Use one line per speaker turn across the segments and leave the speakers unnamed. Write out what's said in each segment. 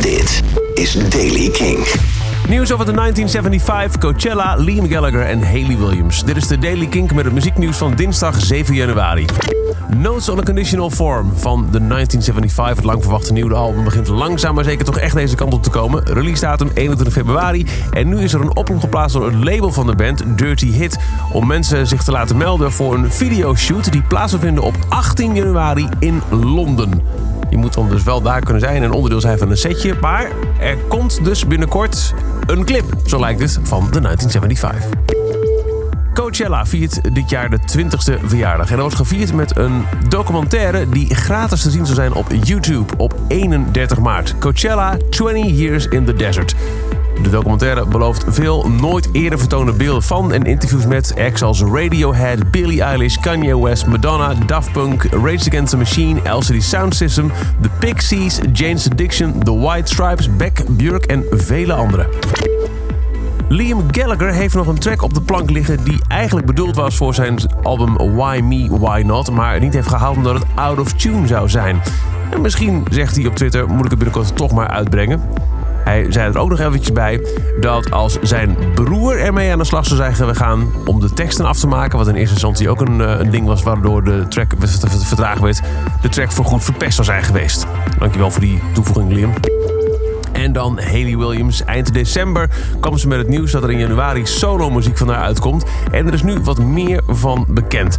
Dit is Daily King.
Nieuws over de 1975, Coachella, Liam Gallagher en Haley Williams. Dit is de Daily Kink met het muzieknieuws van dinsdag 7 januari. Notes on a Conditional Form van de 1975, het lang verwachte nieuwe album, begint langzaam maar zeker toch echt deze kant op te komen. Release datum 21 februari. En nu is er een oproep geplaatst door het label van de band, Dirty Hit, om mensen zich te laten melden voor een videoshoot die plaats zal vinden op 18 januari in Londen. Je moet dan dus wel daar kunnen zijn en onderdeel zijn van een setje. Maar er komt dus binnenkort een clip, zo lijkt het, van de 1975. Coachella viert dit jaar de 20ste verjaardag. En dat wordt gevierd met een documentaire die gratis te zien zal zijn op YouTube op 31 maart. Coachella 20 Years in the Desert. De documentaire belooft veel nooit eerder vertoonde beelden van en interviews met acts als Radiohead, Billie Eilish, Kanye West, Madonna, Daft Punk, Rage Against the Machine, LCD Sound System, The Pixies, Jane's Addiction, The White Stripes, Beck, Björk en vele anderen. Liam Gallagher heeft nog een track op de plank liggen die eigenlijk bedoeld was voor zijn album Why Me, Why Not, maar niet heeft gehaald omdat het out of tune zou zijn. En misschien zegt hij op Twitter, moet ik het binnenkort toch maar uitbrengen. Hij zei er ook nog eventjes bij dat als zijn broer ermee aan de slag zou zijn gegaan om de teksten af te maken, wat in eerste instantie ook een, een ding was waardoor de track vertraagd werd, de track voorgoed verpest zou zijn geweest. Dankjewel voor die toevoeging, Liam. En dan Haley Williams. Eind december kwam ze met het nieuws dat er in januari solo-muziek van haar uitkomt. En er is nu wat meer van bekend.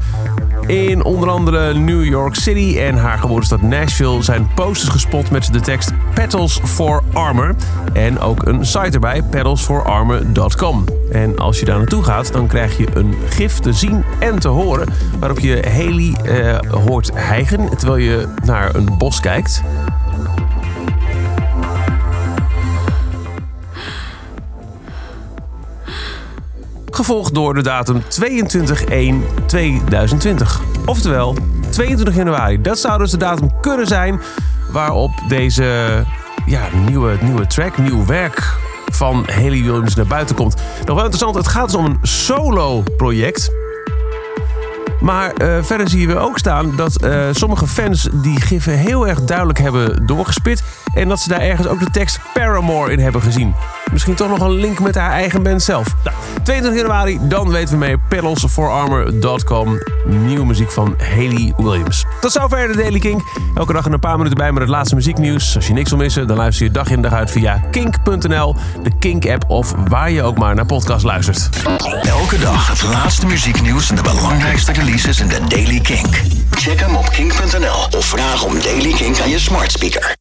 In onder andere New York City en haar geboortestad Nashville zijn posters gespot met de tekst Petals for Armor. En ook een site erbij, pedalsforarmor.com. En als je daar naartoe gaat, dan krijg je een gif te zien en te horen. Waarop je Haley eh, hoort hijgen terwijl je naar een bos kijkt. Gevolgd door de datum 22-1-2020. Oftewel, 22 januari. Dat zou dus de datum kunnen zijn waarop deze ja, nieuwe, nieuwe track, nieuw werk van Haley Williams naar buiten komt. Nog wel interessant, het gaat dus om een solo-project. Maar uh, verder zien we ook staan dat uh, sommige fans die giffen heel erg duidelijk hebben doorgespit. En dat ze daar ergens ook de tekst Paramore in hebben gezien. Misschien toch nog een link met haar eigen band zelf. Nou, 22 januari, dan weten we mee. Pedalsforarmor.com. Nieuwe muziek van Haley Williams. Tot zover de Daily Kink. Elke dag een paar minuten bij met het laatste muzieknieuws. Als je niks wil missen, dan luister je dag in dag uit via kink.nl, de Kink-app of waar je ook maar naar podcast luistert.
Elke dag het laatste muzieknieuws en de belangrijkste releases in de Daily Kink. Check hem op kink.nl of vraag om Daily Kink aan je smart speaker.